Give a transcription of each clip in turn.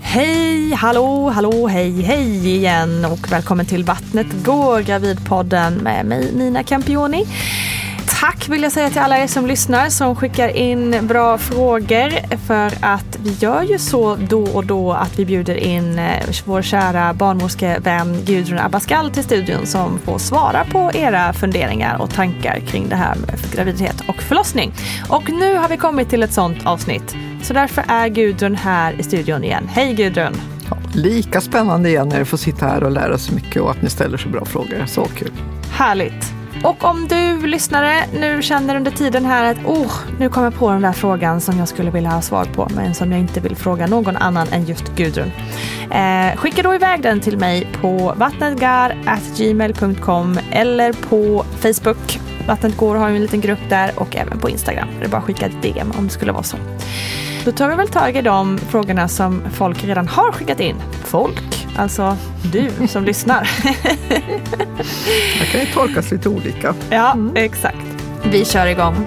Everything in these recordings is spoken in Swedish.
Hej, hallå, hallå, hej, hej igen och välkommen till Vattnet går, Gravidpodden med mig Nina Campioni. Tack vill jag säga till alla er som lyssnar som skickar in bra frågor för att vi gör ju så då och då att vi bjuder in eh, vår kära barnmorskevän Gudrun Abascal till studion som får svara på era funderingar och tankar kring det här med graviditet och förlossning. Och nu har vi kommit till ett sånt avsnitt så därför är Gudrun här i studion igen. Hej Gudrun! Ja, lika spännande igen när vi får sitta här och lära så mycket och att ni ställer så bra frågor. Så kul! Härligt! Och om du lyssnare nu känner under tiden här att oh, nu kommer jag på den där frågan som jag skulle vilja ha svar på men som jag inte vill fråga någon annan än just Gudrun. Eh, skicka då iväg den till mig på vattnetgar.gmail.com eller på Facebook. Vattnet går har en liten grupp där och även på Instagram. Det är bara att skicka ett DM om det skulle vara så. Då tar vi väl tag i de frågorna som folk redan har skickat in. Folk, alltså du som lyssnar. Det kan ju tolkas lite olika. Ja, mm. exakt. Vi kör igång.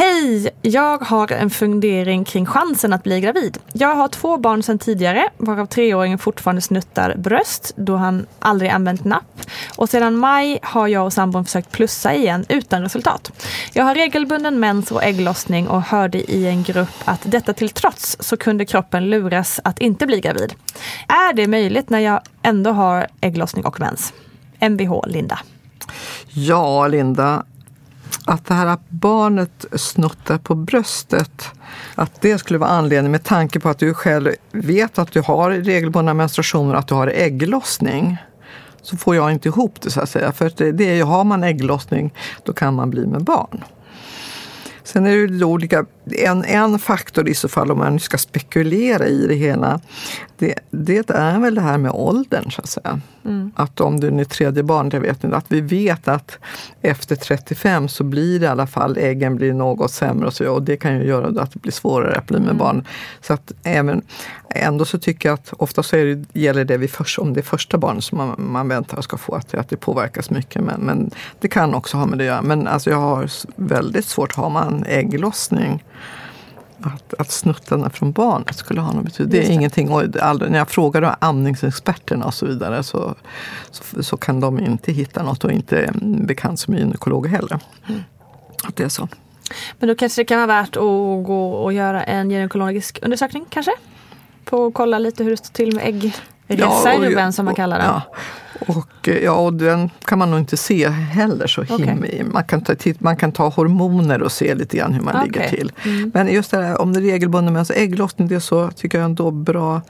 Hej! Jag har en fundering kring chansen att bli gravid. Jag har två barn sedan tidigare, varav treåringen fortfarande snuttar bröst då han aldrig använt napp. Och sedan maj har jag och sambon försökt plussa igen utan resultat. Jag har regelbunden mens och ägglossning och hörde i en grupp att detta till trots så kunde kroppen luras att inte bli gravid. Är det möjligt när jag ändå har ägglossning och mens? Mvh Linda. Ja, Linda, att det här att barnet snuttar på bröstet, att det skulle vara anledningen med tanke på att du själv vet att du har regelbundna menstruationer, att du har ägglossning. Så får jag inte ihop det så att säga. För det, det, har man ägglossning, då kan man bli med barn. Sen är det olika, en, en faktor i så fall om man ska spekulera i det hela, det, det är väl det här med åldern så att säga. Mm. Att om du är tredje barnet, jag vet inte, att vi vet att efter 35 så blir det i alla fall, äggen blir något sämre och, så, och det kan ju göra att det blir svårare att bli med mm. barn. Så att även, ändå så tycker jag att ofta så är det, gäller det vid först, om det är första barnet som man, man väntar ska få, att, att det påverkas mycket. Men, men det kan också ha med det att göra. Men alltså jag har väldigt svårt, har man ägglossning att, att snuttarna från barnet skulle ha någon betydelse. Det är det. ingenting. Och aldrig, när jag frågar amningsexperterna och så vidare så, så, så kan de inte hitta något och inte bekant som gynekolog heller. Mm. Att det är så. Men då kanske det kan vara värt att gå och göra en gynekologisk undersökning kanske? På att kolla lite hur det står till med äggreserven och- som man kallar den. Ja. Och, eh, ja, och den kan man nog inte se heller så himla. Man, kan ta, man kan ta hormoner och se lite grann hur man ligger Okej. till. Mm. Men just det här om det är regelbunden mens ägglossning, det är så tycker jag ändå bra,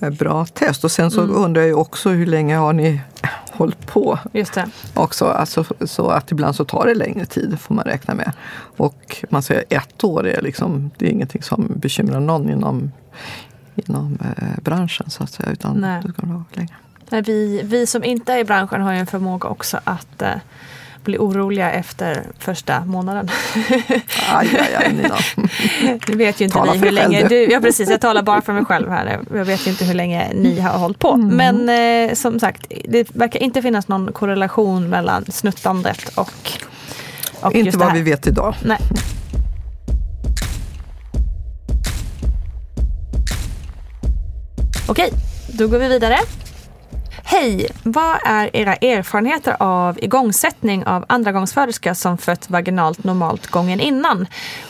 eh, bra test. Och sen så Mm. undrar jag också hur länge har ni hållit på Just det. också? Alltså, så att ibland så tar det längre tid får man räkna med. Och man säger ett år är liksom, det är ingenting som bekymrar någon inom, inom eh, branschen så att säga. Utan Nej. det ska vara länge. Nej, vi, vi som inte är i branschen har ju en förmåga också att eh, bli oroliga efter första månaden. Aj, aj, aj, Nina. Nu vet ju inte Tala för hur dig själv, länge du. ja precis jag talar bara för mig själv här. Jag vet ju inte hur länge ni har hållit på. Mm. Men eh, som sagt, det verkar inte finnas någon korrelation mellan snuttandet och, och Inte vad vi vet idag. Nej. Okej, då går vi vidare. Hej! Vad är era erfarenheter av igångsättning av andragångsföderska som fött vaginalt normalt gången innan?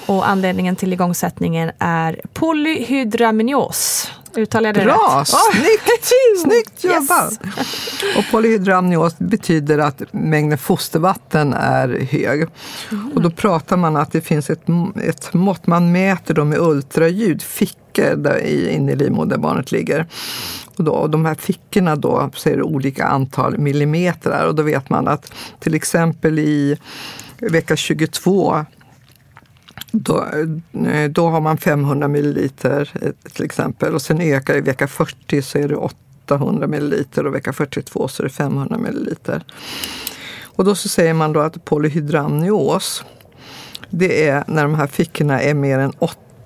Och anledningen till igångsättningen är polyhydramnios. Uttalar jag det Bra, rätt? snyggt! Snyggt jobbat! Yes. Och polyhydramnios betyder att mängden fostervatten är hög. Och då pratar man att det finns ett, ett mått, man mäter dem med ultraljud, fickor där inne i livmodern där barnet ligger. Och, då, och de här fickorna då så är det olika antal millimeter och då vet man att till exempel i vecka 22 då, eh, då har man 500 milliliter eh, till exempel och sen ökar i vecka 40 så är det 800 milliliter och vecka 42 så är det 500 milliliter. Och då så säger man då att polyhydramnios det är när de här fickorna är mer än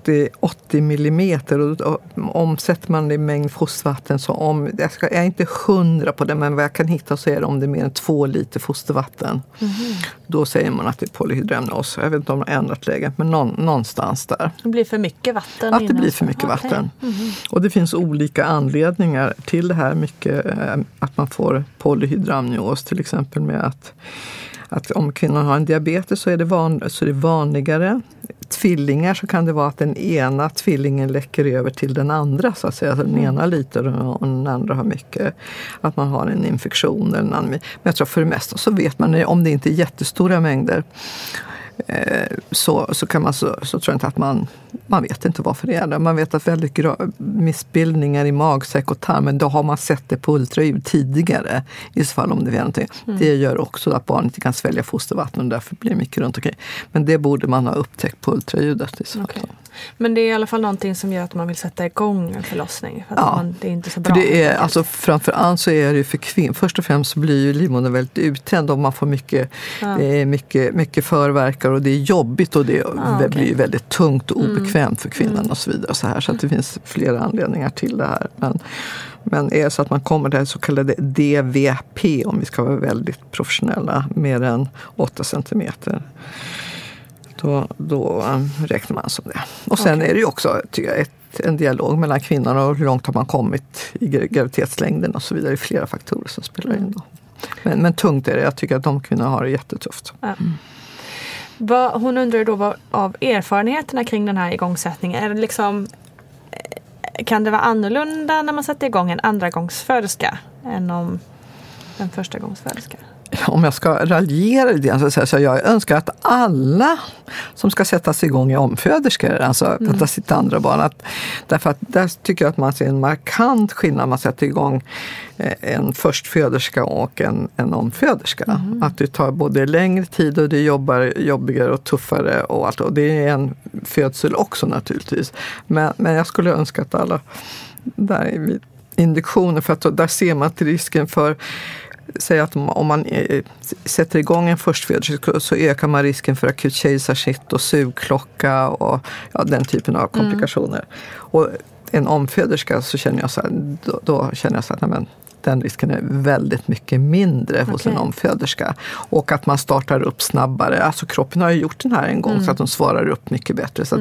80 80 millimeter och omsätter man det i mängd fostervatten så om, jag, ska, jag är inte hundra på det men vad jag kan hitta så är det om det är mer än två liter fostervatten. Då säger man att det är polyhydramnios. Jag vet inte om de har ändrat läget men någon, någonstans där. Det blir för mycket vatten. Att det blir för mycket Okej. vatten. Och det finns olika anledningar till det här. Mycket, eh, att man får polyhydramnios till exempel med att, att om kvinnan har en diabetes så är, det van, så är det vanligare. Tvillingar så kan det vara att den ena tvillingen läcker över till den andra. så att säga. Alltså den ena lite och den andra har mycket. Att man har en infektion. Eller en annan. Men jag tror för det mesta så vet man om det inte är jättestora mängder så, så, kan man, så, så tror jag inte att man, man vet inte varför det är det. Man vet att väldigt missbildningar i magsäck och tarm, men då har man sett det på ultraljud tidigare. I så fall om det är någonting. Det gör också att barnet inte kan svälja fostervatten och därför blir det mycket runt omkring. Men det borde man ha upptäckt på ultraljudet. I så fall. Okej. Men det är i alla fall någonting som gör att man vill sätta igång en förlossning. För att Ja. man, det är inte så För bra. det helt är, alltså, framför allt så är det för kvinnor, först och främst så blir ju livmodern väldigt uttänd och man får mycket, Ja. eh, mycket, mycket förverkar och det är jobbigt och det Ah, okej. Mm. blir väldigt tungt och obekvämt för kvinnan och så vidare. Så, här, så att det finns flera anledningar till det här. Men, men är det så att man kommer till det så kallade DVP, om vi ska vara väldigt professionella, mer än 8 centimeter. Då, då räknar man som det. Och sen Okej. är det ju också tycker jag, ett, en dialog mellan kvinnan och hur långt har man kommit i gra- graviditetslängden och så vidare. Det är flera faktorer som spelar in. Då. Men, men tungt är det. Jag tycker att de kvinnorna har det jättetufft. Ja. Vad, hon undrar då vad, av erfarenheterna kring den här igångsättningen. Är det liksom, eh, kan det vara annorlunda när man sätter igång en andragångsföderska än om en första gångsföderska? Om jag ska raljera lite grann så säger jag så jag önskar att alla som ska sättas igång är omföderskor, alltså Mm. vänta sitt andra barn. Att, därför att där tycker jag att man ser en markant skillnad när man sätter igång eh, en förstföderska och en, en omföderska. Mm. Att det tar både längre tid och det jobbar jobbigare och tuffare och allt. Och det är en födsel också naturligtvis. Men, men jag skulle önska att alla där induktioner, för att där ser man till risken för Säg att om man eh, sätter igång en förstföderska så ökar man risken för akut kejsarsnitt och sugklocka och ja, den typen av komplikationer. Och en omföderska så känner jag så här, då, då känner jag så här, men den risken är väldigt mycket mindre hos Okej. en omföderska. Och att man startar upp snabbare. Alltså kroppen har ju gjort den här en gång så att de svarar upp mycket bättre. Så att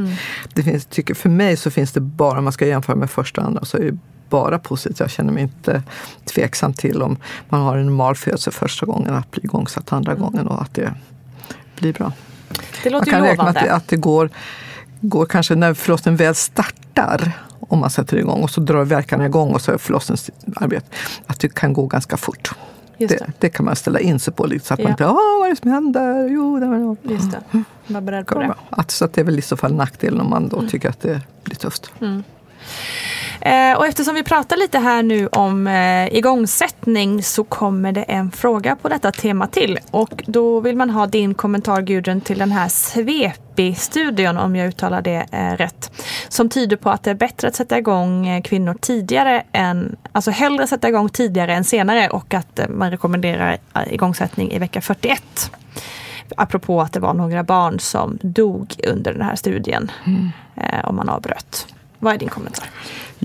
det finns, tycker, för mig så finns det bara, om man ska jämföra med första och andra, så är det bara positivt. Jag känner mig inte tveksam till om man har en normal födelse första gången att bli igångsatt andra gången och att det blir bra. Det Man låter kan ju räkna att det, att det går, går kanske när förlossningen väl startar, om man sätter igång och så drar verkarna igång och så är förlossningsarbetet, att det kan gå ganska fort. Det, det. det kan man ställa in sig på, lite, så att Ja. man inte, åh vad är det som händer? Jo, det var det. Just det. Var beredd på det. Att, så att det är väl i så fall nackdelen om man då tycker att det blir tufft. Eh, och eftersom vi pratar lite här nu om eh, igångsättning så kommer det en fråga på detta tema till. Och då vill man ha din kommentar Gudrun till den här SVEPI-studion om jag uttalar det eh, rätt. Som tyder på att det är bättre att sätta igång eh, kvinnor tidigare än, alltså hellre sätta igång tidigare än senare och att eh, man rekommenderar eh, igångsättning i vecka 41. Apropå att det var några barn som dog under den här studien eh, om man avbröt. Vad är din kommentar?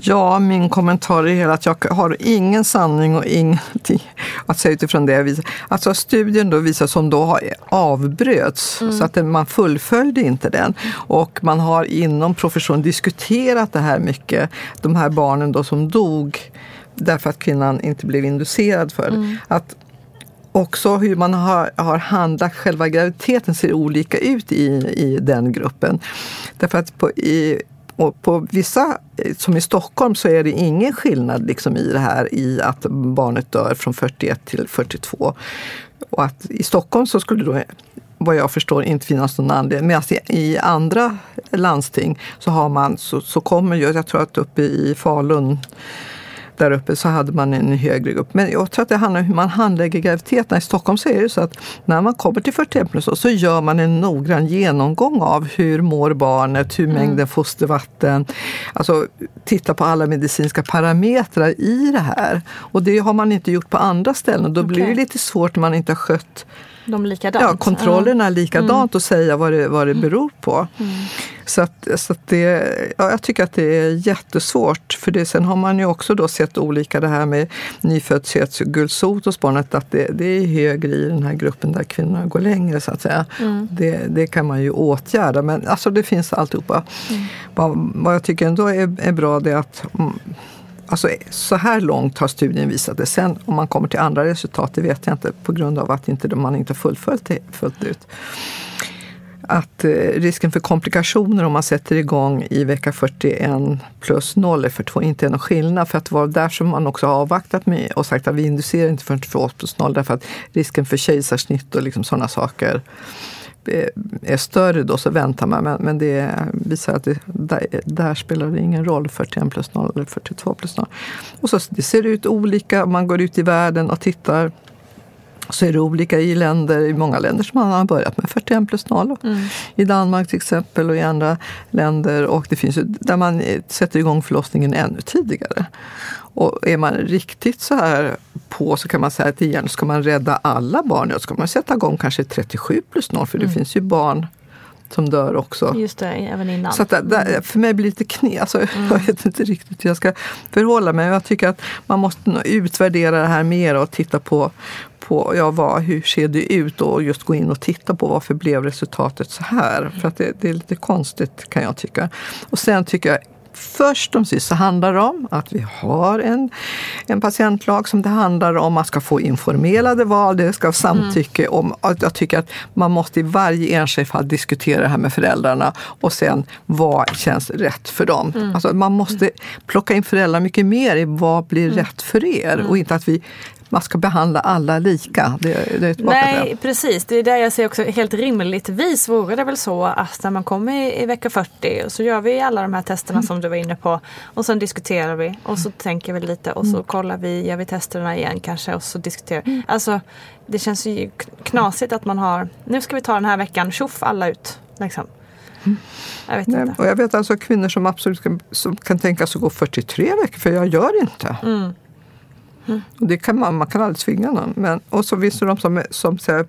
Ja, min kommentar är att jag har ingen sanning och ingenting att säga utifrån det. Alltså studien då visar som då har avbröts, så att man fullföljde inte den. Och man har inom professionen diskuterat det här mycket. De här barnen då som dog därför att kvinnan inte blev inducerad för det. Att också hur man har, har handlagt själva graviditeten ser olika ut i, i den gruppen. Därför att på, i, och på vissa, eh, som i Stockholm, så är det ingen skillnad liksom i det här i att barnet dör från 41 till 42. Och att i Stockholm så skulle då vad jag förstår inte finnas någon anledning. Medan i- i andra landsting så, har man, så, så kommer ju, jag tror att uppe i Falun där uppe så hade man en högre grupp. Men jag tror att det handlar om hur man handlägger graviditeterna. I Stockholm så är det så att när man kommer till 41 plus så gör man en noggrann genomgång av hur mår barnet, hur mängden fostervatten, alltså titta på alla medicinska parametrar i det här. Och det har man inte gjort på andra ställen. Då blir det lite svårt när man inte har skött De likadant? ja, kontrollerna är likadant och säga vad det, vad det beror på. Så, att, så att det, ja, jag tycker att det är jättesvårt. För det, sen har man ju också då sett olika det här med nyföddhetsgulsot hos barnet, att det, det är högre i den här gruppen där kvinnorna går längre så att säga. Det, det kan man ju åtgärda, men alltså det finns alltihopa. Vad, vad jag tycker ändå är, är bra det är att mm, Alltså, så här långt har studien visat det. Sen om man kommer till andra resultat, det vet jag inte på grund av att inte, man inte fullföljt det fullt ut. Att eh, risken för komplikationer om man sätter igång i vecka 41 plus 0 är för 2 inte är någon skillnad. För att det var där som man också har avvaktat med och sagt att vi inducerar inte förrän 42 plus 0 därför att risken för kejsarsnitt och liksom sådana saker Eh, är större då så väntar man. Men, men det visar att det, där, där spelar det ingen roll 41 plus 0 eller 42 plus 0. Och så det ser ut olika om man går ut i världen och tittar. Så är det olika i länder, i många länder som man har börjat med 41 plus 0. I Danmark till exempel och i andra länder. Och det finns ju där man sätter igång förlossningen ännu tidigare. Och är man riktigt så här på så kan man säga att igen ska man rädda alla barn. Då ska man sätta igång kanske 37 plus 0 för det finns ju barn som dör också. Just det, även innan. Så det, det, för mig blir det lite kne. Alltså, Jag vet inte riktigt hur jag ska förhålla mig. Jag tycker att man måste utvärdera det här mer och titta på, på ja, vad, hur ser det ut och just gå in och titta på varför blev resultatet så här. För att det, det är lite konstigt kan jag tycka. Och sen tycker jag Först och sist så handlar det om att vi har en, en patientlag som det handlar om. Att man ska få informerade val, det ska vara samtycke. Om, att jag tycker att man måste i varje enskilt fall diskutera det här med föräldrarna och sen vad känns rätt för dem. Alltså man måste plocka in föräldrar mycket mer i vad blir rätt för er och inte att vi man ska behandla alla lika. Det, det är det. Nej, precis. Det är där jag ser också helt rimligtvis vore det väl så att när man kommer i, i vecka 40 och så gör vi alla de här testerna som du var inne på och sen diskuterar vi och så tänker vi lite och så kollar vi, gör vi testerna igen kanske och så diskuterar vi. Alltså det känns ju knasigt att man har, nu ska vi ta den här veckan, tjoff alla ut. Liksom. Jag vet Nej, inte. och jag vet alltså kvinnor som absolut kan, som kan tänka sig att gå 43 veckor, för jag gör inte. Mm. Och det kan man, man kan aldrig tvinga någon. Men, och så finns det de som, som säger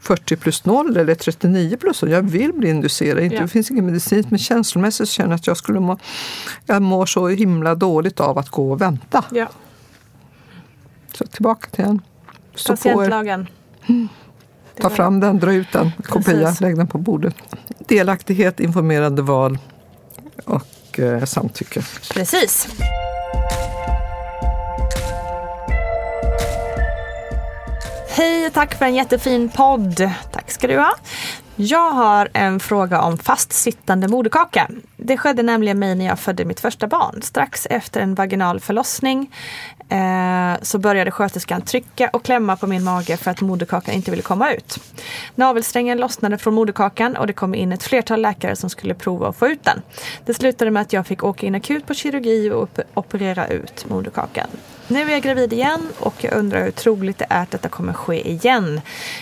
40 plus 0 eller 39 plus 0. Jag vill bli inducerad. Inte, Ja. Det finns ingen medicin, men känslomässigt känner jag att jag skulle må, Mm. jag mår så himla dåligt av att gå och vänta. Ja. Mm. Så tillbaka till den. Stå. Patientlagen. Ta fram den, dra ut den, kopia, lägg den på bordet. Delaktighet, informerade val och eh, samtycke. Precis. Hej och tack för en jättefin podd. Tack ska du ha. Jag har en fråga om fastsittande moderkaka. Det skedde nämligen mig när jag födde mitt första barn. Strax efter en vaginal förlossning eh, så började sköterskan trycka och klämma på min mage för att moderkakan inte ville komma ut. Navelsträngen lossnade från moderkakan och det kom in ett flertal läkare som skulle prova att få ut den. Det slutade med att jag fick åka in akut på kirurgi och op- operera ut moderkakan. Nu är jag gravid igen och jag undrar hur troligt det är att detta kommer ske igen.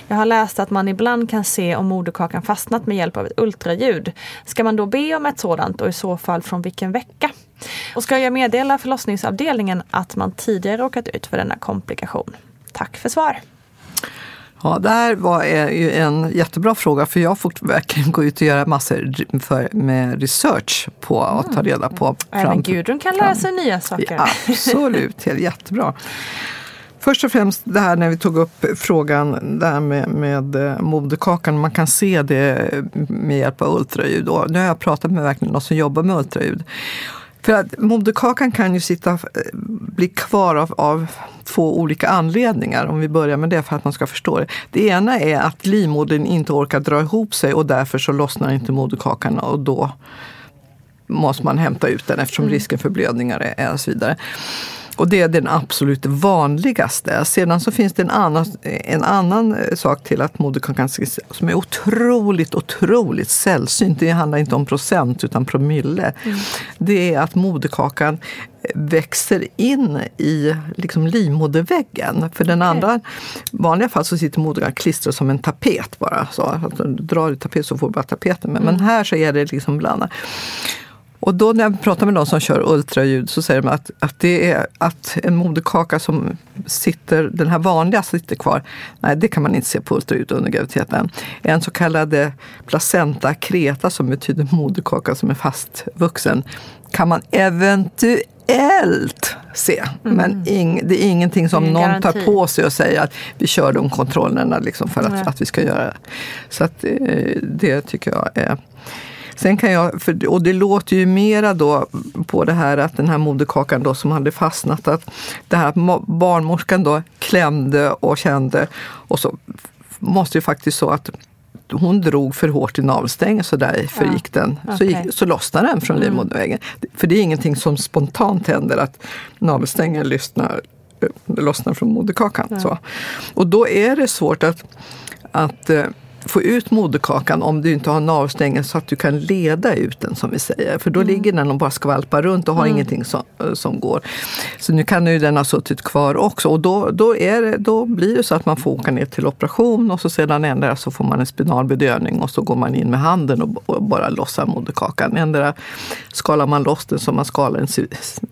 Jag har läst att man ibland kan se om moderkakan fastnat med hjälp av ett ultraljud. Ska man då be om ett sådant och i så fall från vilken vecka? Och ska jag meddela förlossningsavdelningen att man tidigare råkat ut för denna komplikation? Tack för svar. Ja, det här var ju en jättebra fråga för jag får verkligen gå ut och göra massor för, med research på att ta reda på. Även fram- Gudrun kan lära sig nya saker. Ja, absolut, helt jättebra. Först och främst det här när vi tog upp frågan där med, med eh, moderkakan. Man kan se det med hjälp av ultraljud. Och nu har jag pratat med verkligen någon som jobbar med ultraljud. För att moderkakan kan ju sitta, eh, bli kvar av, av två olika anledningar. Om vi börjar med det för att man ska förstå det. Det ena är att livmodern inte orkar dra ihop sig och därför så lossnar inte moderkakan och då måste man hämta ut den eftersom risken för blödningar är, är och så vidare. Och det är den absolut vanligaste. Sedan så finns det en annan, en annan eh, sak till att moderkakan som är otroligt, otroligt sällsynt. Det handlar inte om procent utan promille. Det är att moderkakan växer in i liksom livmoderväggen. För den andra, i vanliga fall så sitter moderkakan klistrad som en tapet bara. Så att du drar i tapet så får du bara tapeten med. Men här så är det liksom blandat. Och då när jag pratar med någon som kör ultraljud så säger de att, att det är att en moderkaka som sitter, den här vanliga sitter kvar. Nej, det kan man inte se på ultraljud under graviditeten. En så kallad eh, placenta creta som betyder moderkaka som är fastvuxen kan man eventuellt se. Men ing, det är ingenting som Ingen någon garanti. tar på sig och säger att vi kör de kontrollerna liksom för att, att vi ska göra det. Så att, eh, det tycker jag är Sen kan jag, för, och det låter ju mera då på det här att den här moderkakan då som hade fastnat, att det här att barnmorskan då klämde och kände och så måste ju faktiskt så att hon drog för hårt i navelsträngen så där förgick den. Så, gick, så lossnade den från livmoderväggen. För det är ingenting som spontant händer att navelsträngen lyssnar, eh, lossnar från moderkakan. Så. Och då är det svårt att, att eh, få ut moderkakan om du inte har navelsträngen så att du kan leda ut den som vi säger. För då ligger den och bara skvalpar runt och har ingenting som, som går. Så nu kan ju den ha suttit kvar också och då, då, är det, då blir det så att man får åka ner till operation och så sedan ändra så får man en spinalbedövning och så går man in med handen och, och bara lossar moderkakan. Ändra skalar man loss den som man skalar en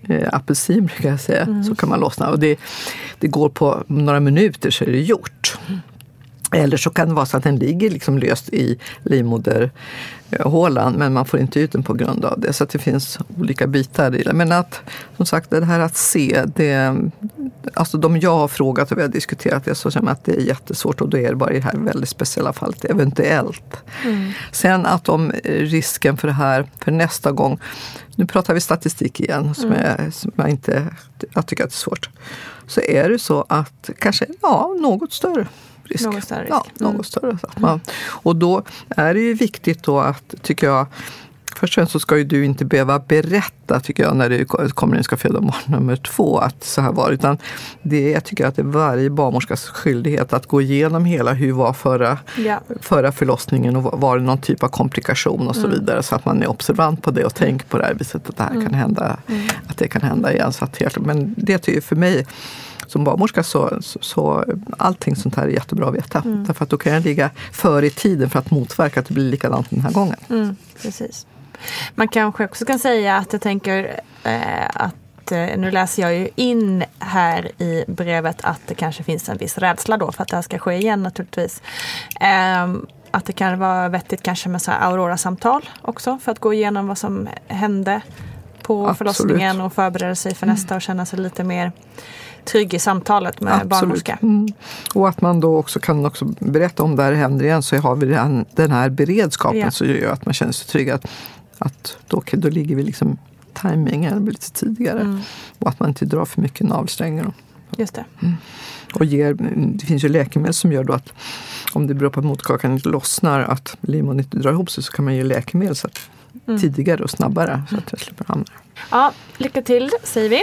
eh, apelsin brukar jag säga, så kan man lossna. Och det, det går på några minuter så är det gjort. Eller så kan det vara så att den ligger liksom löst i livmoderhålan men man får inte ut den på grund av det. Så det finns olika bitar i det. Men att, som sagt, det här att se, det, alltså de jag har frågat och vi har diskuterat det så känner jag att det är jättesvårt och då är det bara i det här väldigt speciella fallet eventuellt. Sen att om risken för det här för nästa gång, nu pratar vi statistik igen som, är, som jag inte, jag tycker att det är svårt. Så är det så att kanske, ja, något större risk. Något större risk. Ja, något större. Så man, och då är det ju viktigt då att, tycker jag, Först och främst så ska ju du inte behöva berätta, tycker jag, när du kommer in och ska föda barn nummer två, att så här var det. Utan det, jag tycker att det är varje barnmorskas skyldighet att gå igenom hela hur var förra, Ja. förra förlossningen och var- det någon typ av komplikation och så vidare. Så att man är observant på det och tänker på det här viset att det här kan hända, att det kan hända igen. Så att men det tycker för mig som barnmorska så, så, så allting sånt här är jättebra att veta. Därför att då kan jag ligga före i tiden för att motverka att det blir likadant den här gången. Mm, precis. Man kanske också kan säga att jag tänker eh, att eh, nu läser jag ju in här i brevet att det kanske finns en viss rädsla då för att det här ska ske igen naturligtvis. Ehm, att det kan vara vettigt kanske med så här Aurora-samtal också för att gå igenom vad som hände på Absolut. förlossningen och förbereda sig för nästa och känna sig lite mer trygg i samtalet med barnmorska. Mm. Och att man då också kan också berätta om det här händer igen så har vi den, den här beredskapen ja. så gör att man känner sig trygg. Att, att då, då ligger vi liksom tajmingen lite tidigare. Mm. Och att man inte drar för mycket navelsträngar. Just det. Mm. Och ger, det finns ju läkemedel som gör då att om det beror på att moderkakan inte lossnar, att livmodern inte drar ihop sig, så kan man ge läkemedel så att, mm. tidigare och snabbare så att jag slipper hamna Ja, lycka till säger vi.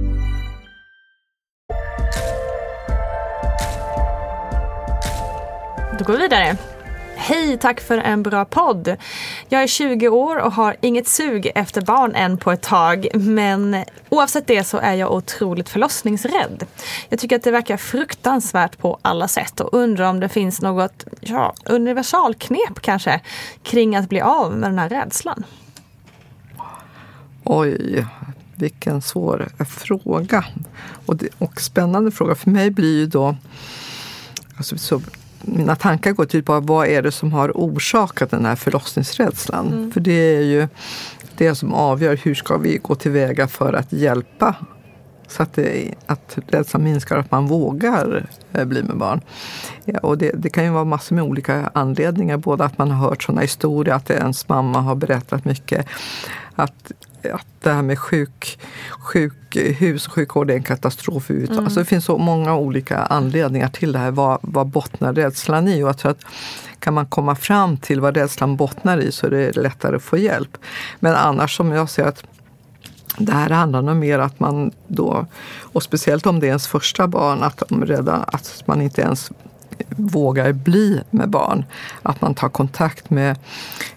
Då går vi vidare. Hej, tack för en bra podd. Jag är 20 år och har inget sug efter barn än på ett tag. Men oavsett det så är jag otroligt förlossningsrädd. Jag tycker att det verkar fruktansvärt på alla sätt och undrar om det finns något ja, universalknep kanske kring att bli av med den här rädslan. Oj, vilken svår fråga. Och, det, och spännande fråga för mig blir ju då alltså, så mina tankar går till på vad är det som har orsakat den här förlossningsrädslan. Mm. För det är ju det som avgör hur ska vi gå tillväga för att hjälpa så att, det, att rädslan minskar och att man vågar eh, bli med barn. Ja, och det, det, kan ju vara massor med olika anledningar. Både att man har hört sådana historier, att ens mamma har berättat mycket. Att att det här med sjuk, sjukhus och sjukvård är en katastrof. Mm. Alltså det finns så många olika anledningar till det här. Vad, vad bottnar rädslan i? Och jag tror att kan man komma fram till vad rädslan bottnar i så är det lättare att få hjälp. Men annars som jag ser att det här handlar nog mer att man då, och speciellt om det är ens första barn, att, de redan, att man inte ens vågar bli med barn. Att man tar kontakt med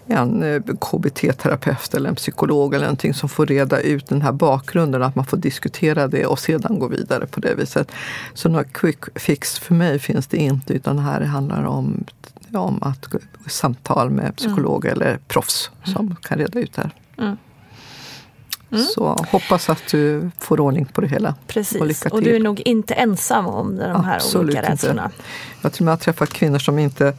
en eh, KBT-terapeut eller en psykolog eller någonting som får reda ut den här bakgrunden, att man får diskutera det och sedan gå vidare på det viset. Så några quick fix för mig finns det inte, utan det här handlar om, om att samtal med psykolog mm. eller proffs som mm. kan reda ut det här. Mm. Så hoppas att du får ordning på det hela. Precis, och lycka till. och du är nog inte ensam om de här Absolut olika inte. rädslorna. Jag tror jag har träffat kvinnor som inte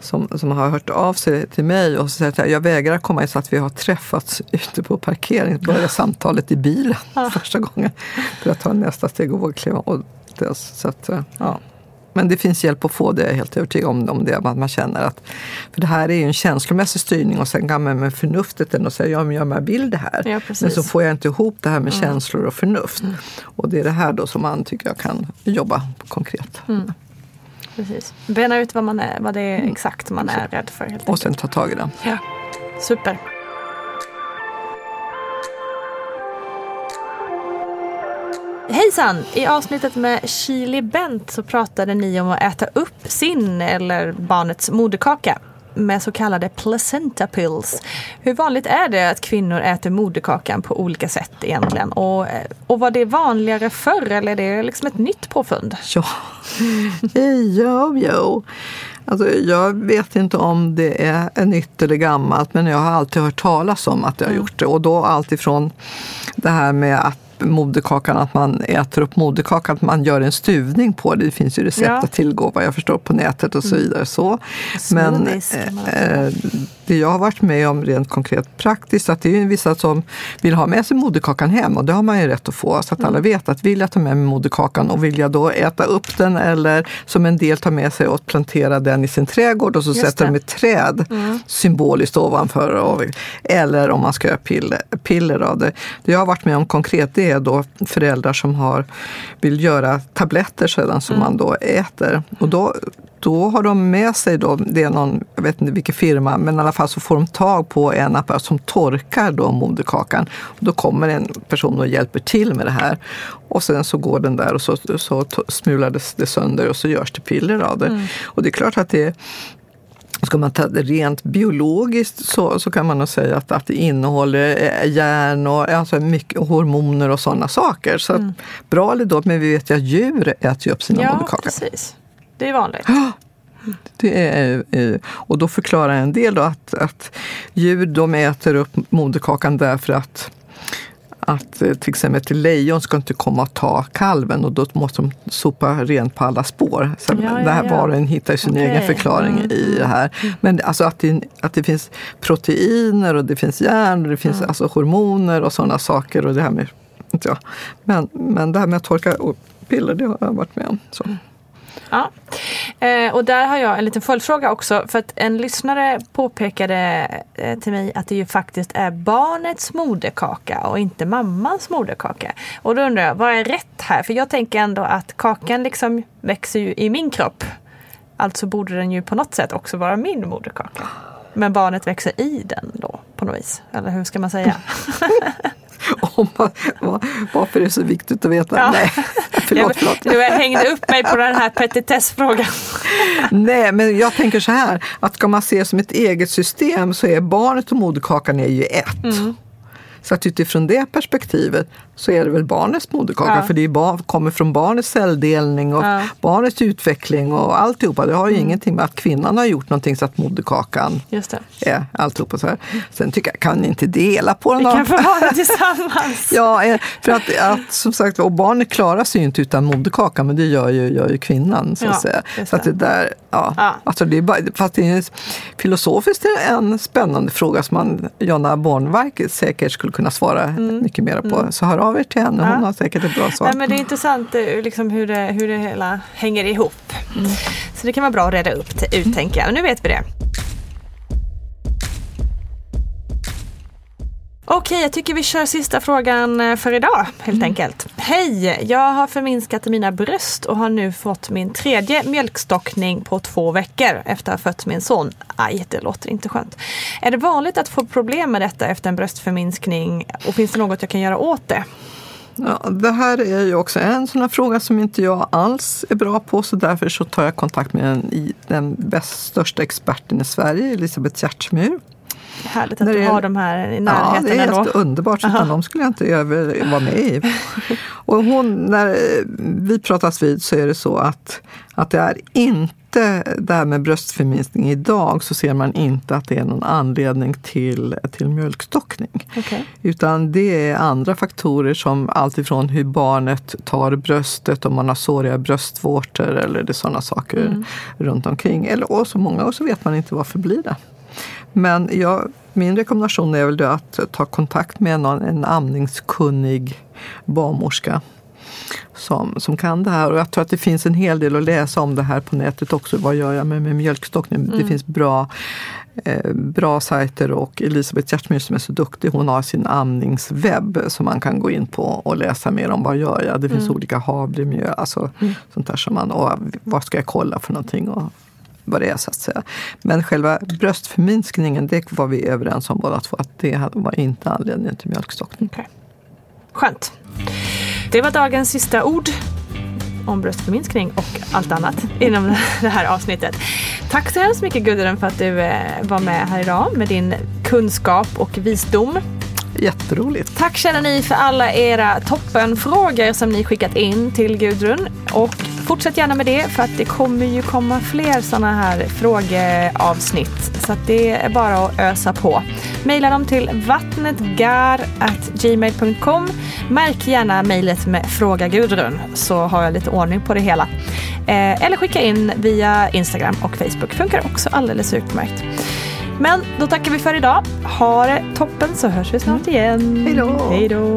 som, som har hört av sig till mig och sagt att jag vägrar komma in så att vi har träffats ute på parkeringen. Börjar samtalet i bilen första gången för att ta nästa steg och våga kliva. Och det, så att, ja. Men det finns hjälp att få, det är jag helt övertygad om. om det, att man känner att, för det här är ju en känslomässig styrning och sen kan man med förnuftet ändå säga, ja men jag vill det här. Ja, men så får jag inte ihop det här med Mm. känslor och förnuft. Och det är det här då som man tycker jag kan jobba konkret. Mm. Precis. Bena ut vad, man är, vad det är exakt man är rädd för. Helt Och sen ta tag i det. Ja. Super. Hejsan! I avsnittet med Chili Bent så pratade ni om att äta upp sin eller barnets moderkaka med så kallade placenta pills. Hur vanligt är det att kvinnor äter moderkakan på olika sätt egentligen? Och, och var det vanligare förr eller är det liksom ett nytt påfund? Ja, jo, jo. Alltså, jag vet inte om det är nytt eller gammalt, men jag har alltid hört talas om att jag har gjort det. Och då alltifrån det här med att moderkakan, att man äter upp moderkakan, att man gör en stuvning på det. Det finns ju recept Ja. att tillgå vad jag förstår på nätet och så vidare. Så. Men Smoothies också eh, det jag har varit med om rent konkret praktiskt, att det är vissa som vill ha med sig moderkakan hem och det har man ju rätt att få. Så att alla vet att vill jag ta med mig moderkakan och vill jag då äta upp den eller som en del tar med sig och plantera den i sin trädgård och så Just sätter det. de ett träd Mm. symboliskt ovanför. Och, eller om man ska göra piller, piller av det. Det jag har varit med om konkret det är då föräldrar som har, vill göra tabletter sedan som Mm. man då äter. Och då, då har de med sig, då, det är någon, jag vet inte vilken firma, men i alla fall så får de tag på en apparat som torkar då moderkakan. Då kommer en person och hjälper till med det här. Och sen så går den där och så, så smulades det sönder och så görs det piller av det. Mm. Och det är klart att det Ska man ta det rent biologiskt så, så kan man nog säga att, att det innehåller eh, järn och alltså mycket hormoner och sådana saker. Så att, bra eller dåligt, men vi vet ju att djur äter upp sina Ja, moderkakor. precis. Det är vanligt. Är, eh, och då förklarar en del då att, att djur de äter upp moderkakan därför att att eh, till exempel ett lejon ska inte komma och ta kalven och då måste de sopa rent på alla spår. Så Ja, ja, det här ja. var och en hittar sin Okej. egen förklaring Mm, i det här. Men alltså att det, att det finns proteiner och det finns järn och det finns alltså hormoner och sådana saker. Och det här med, jag. Men, men det här med att torka och piller, det har jag varit med om. Så. Ja. Eh, och där har jag en liten följdfråga också. För att en lyssnare påpekade eh, till mig att det ju faktiskt är barnets moderkaka och inte mammans moderkaka. Och då undrar jag, vad är rätt här? För jag tänker ändå att kakan liksom växer ju i min kropp. Alltså borde den ju på något sätt också vara min moderkaka. Men barnet växer i den då på något vis. Eller hur ska man säga? Om man, va- varför är det så viktigt att veta? Ja. Nej, förlåt, förlåt. Nu jag hängde upp mig på den här petitessfrågan. Nej, men jag tänker så här, att ska man se som ett eget system så är barnet och moderkakan är ju ett. Mm. Så att utifrån det perspektivet så är det väl barnets moderkaka, Ja. för det bar, kommer från barnets celldelning och Ja. barnets utveckling och alltihopa. Det har ju ingenting med att kvinnan har gjort någonting så att moderkakan Just det. är alltihopa så här. Sen tycker jag, kan ni inte dela på den Vi kan få ha det tillsammans. Ja, eh, för att, att som sagt, och barnet klarar sig ju inte utan moderkaka, men det gör ju, gör ju kvinnan. Så Ja, att säga. just Så att det där, ja. Ja. Alltså det är bara, fast det är filosofiskt en spännande fråga som man, Jonna Bornmark säkert skulle kunna svara mycket mer på. Så hör av er till henne, hon Mm. Ja. har säkert ett bra svar. Nej, men det är intressant eh, liksom, hur, det, hur det hela hänger ihop. Så det kan vara bra att reda upp, ut tänker jag. Nu vet vi det. Okej, jag tycker vi kör sista frågan eh, för idag helt enkelt. Hej! Jag har förminskat mina bröst och har nu fått min tredje mjölkstockning på två veckor efter att ha fött min son. Aj, det låter inte skönt. Är det vanligt att få problem med detta efter en bröstförminskning och finns det något jag kan göra åt det? Ja, det här är ju också en sån här fråga som inte jag alls är bra på så därför så tar jag kontakt med den, den bäst, största experten i Sverige, Elisabeth Giertzmyr. Härligt att du har de här i Ja, närheten det är ändå. helt underbart. Aha. Utan de skulle jag inte över- vara med i. Och hon, när vi pratas vid så är det så att, att det är inte det här med bröstförminskning idag så ser man inte att det är någon anledning till, till mjölkstockning. Okay. Utan det är andra faktorer som alltifrån hur barnet tar bröstet, om man har såriga bröstvårtor eller det sådana saker mm. runt omkring. Eller, och så många och så vet man inte varför blir det. Men jag, min rekommendation är väl att ta kontakt med någon, en amningskunnig barnmorska som, som kan det här. Och jag tror att det finns en hel del att läsa om det här på nätet också. Vad gör jag med, med mjölkstockning? Mm. Det finns bra, eh, bra sajter och Elisabeth Giertmyr som är så duktig, hon har sin amningswebb som man kan gå in på och läsa mer om vad gör jag? Det finns mm. olika havremjöl, alltså mm. sånt där som man, och vad ska jag kolla för någonting? Och, vad det är så att säga. Men själva bröstförminskningen, det var vi överens om båda två att det var inte anledningen till mjölkstockning. Okay. Skönt. Det var dagens sista ord om bröstförminskning och allt annat inom det här avsnittet. Tack så hemskt mycket Gudrun för att du eh, var med här idag med din kunskap och visdom. Jätteroligt. Tack känner ni för alla era toppenfrågor som ni skickat in till Gudrun. Och fortsätt gärna med det för att det kommer ju komma fler sådana här frågeavsnitt. Så det är bara att ösa på. Maila dem till vattnetgar.gmail.com. Märk gärna mejlet med Fråga Gudrun så har jag lite ordning på det hela. Eh, eller skicka in via Instagram och Facebook. Funkar också alldeles utmärkt. Men då tackar vi för idag. Ha det toppen så hörs vi snart igen. Hej då! Hej då!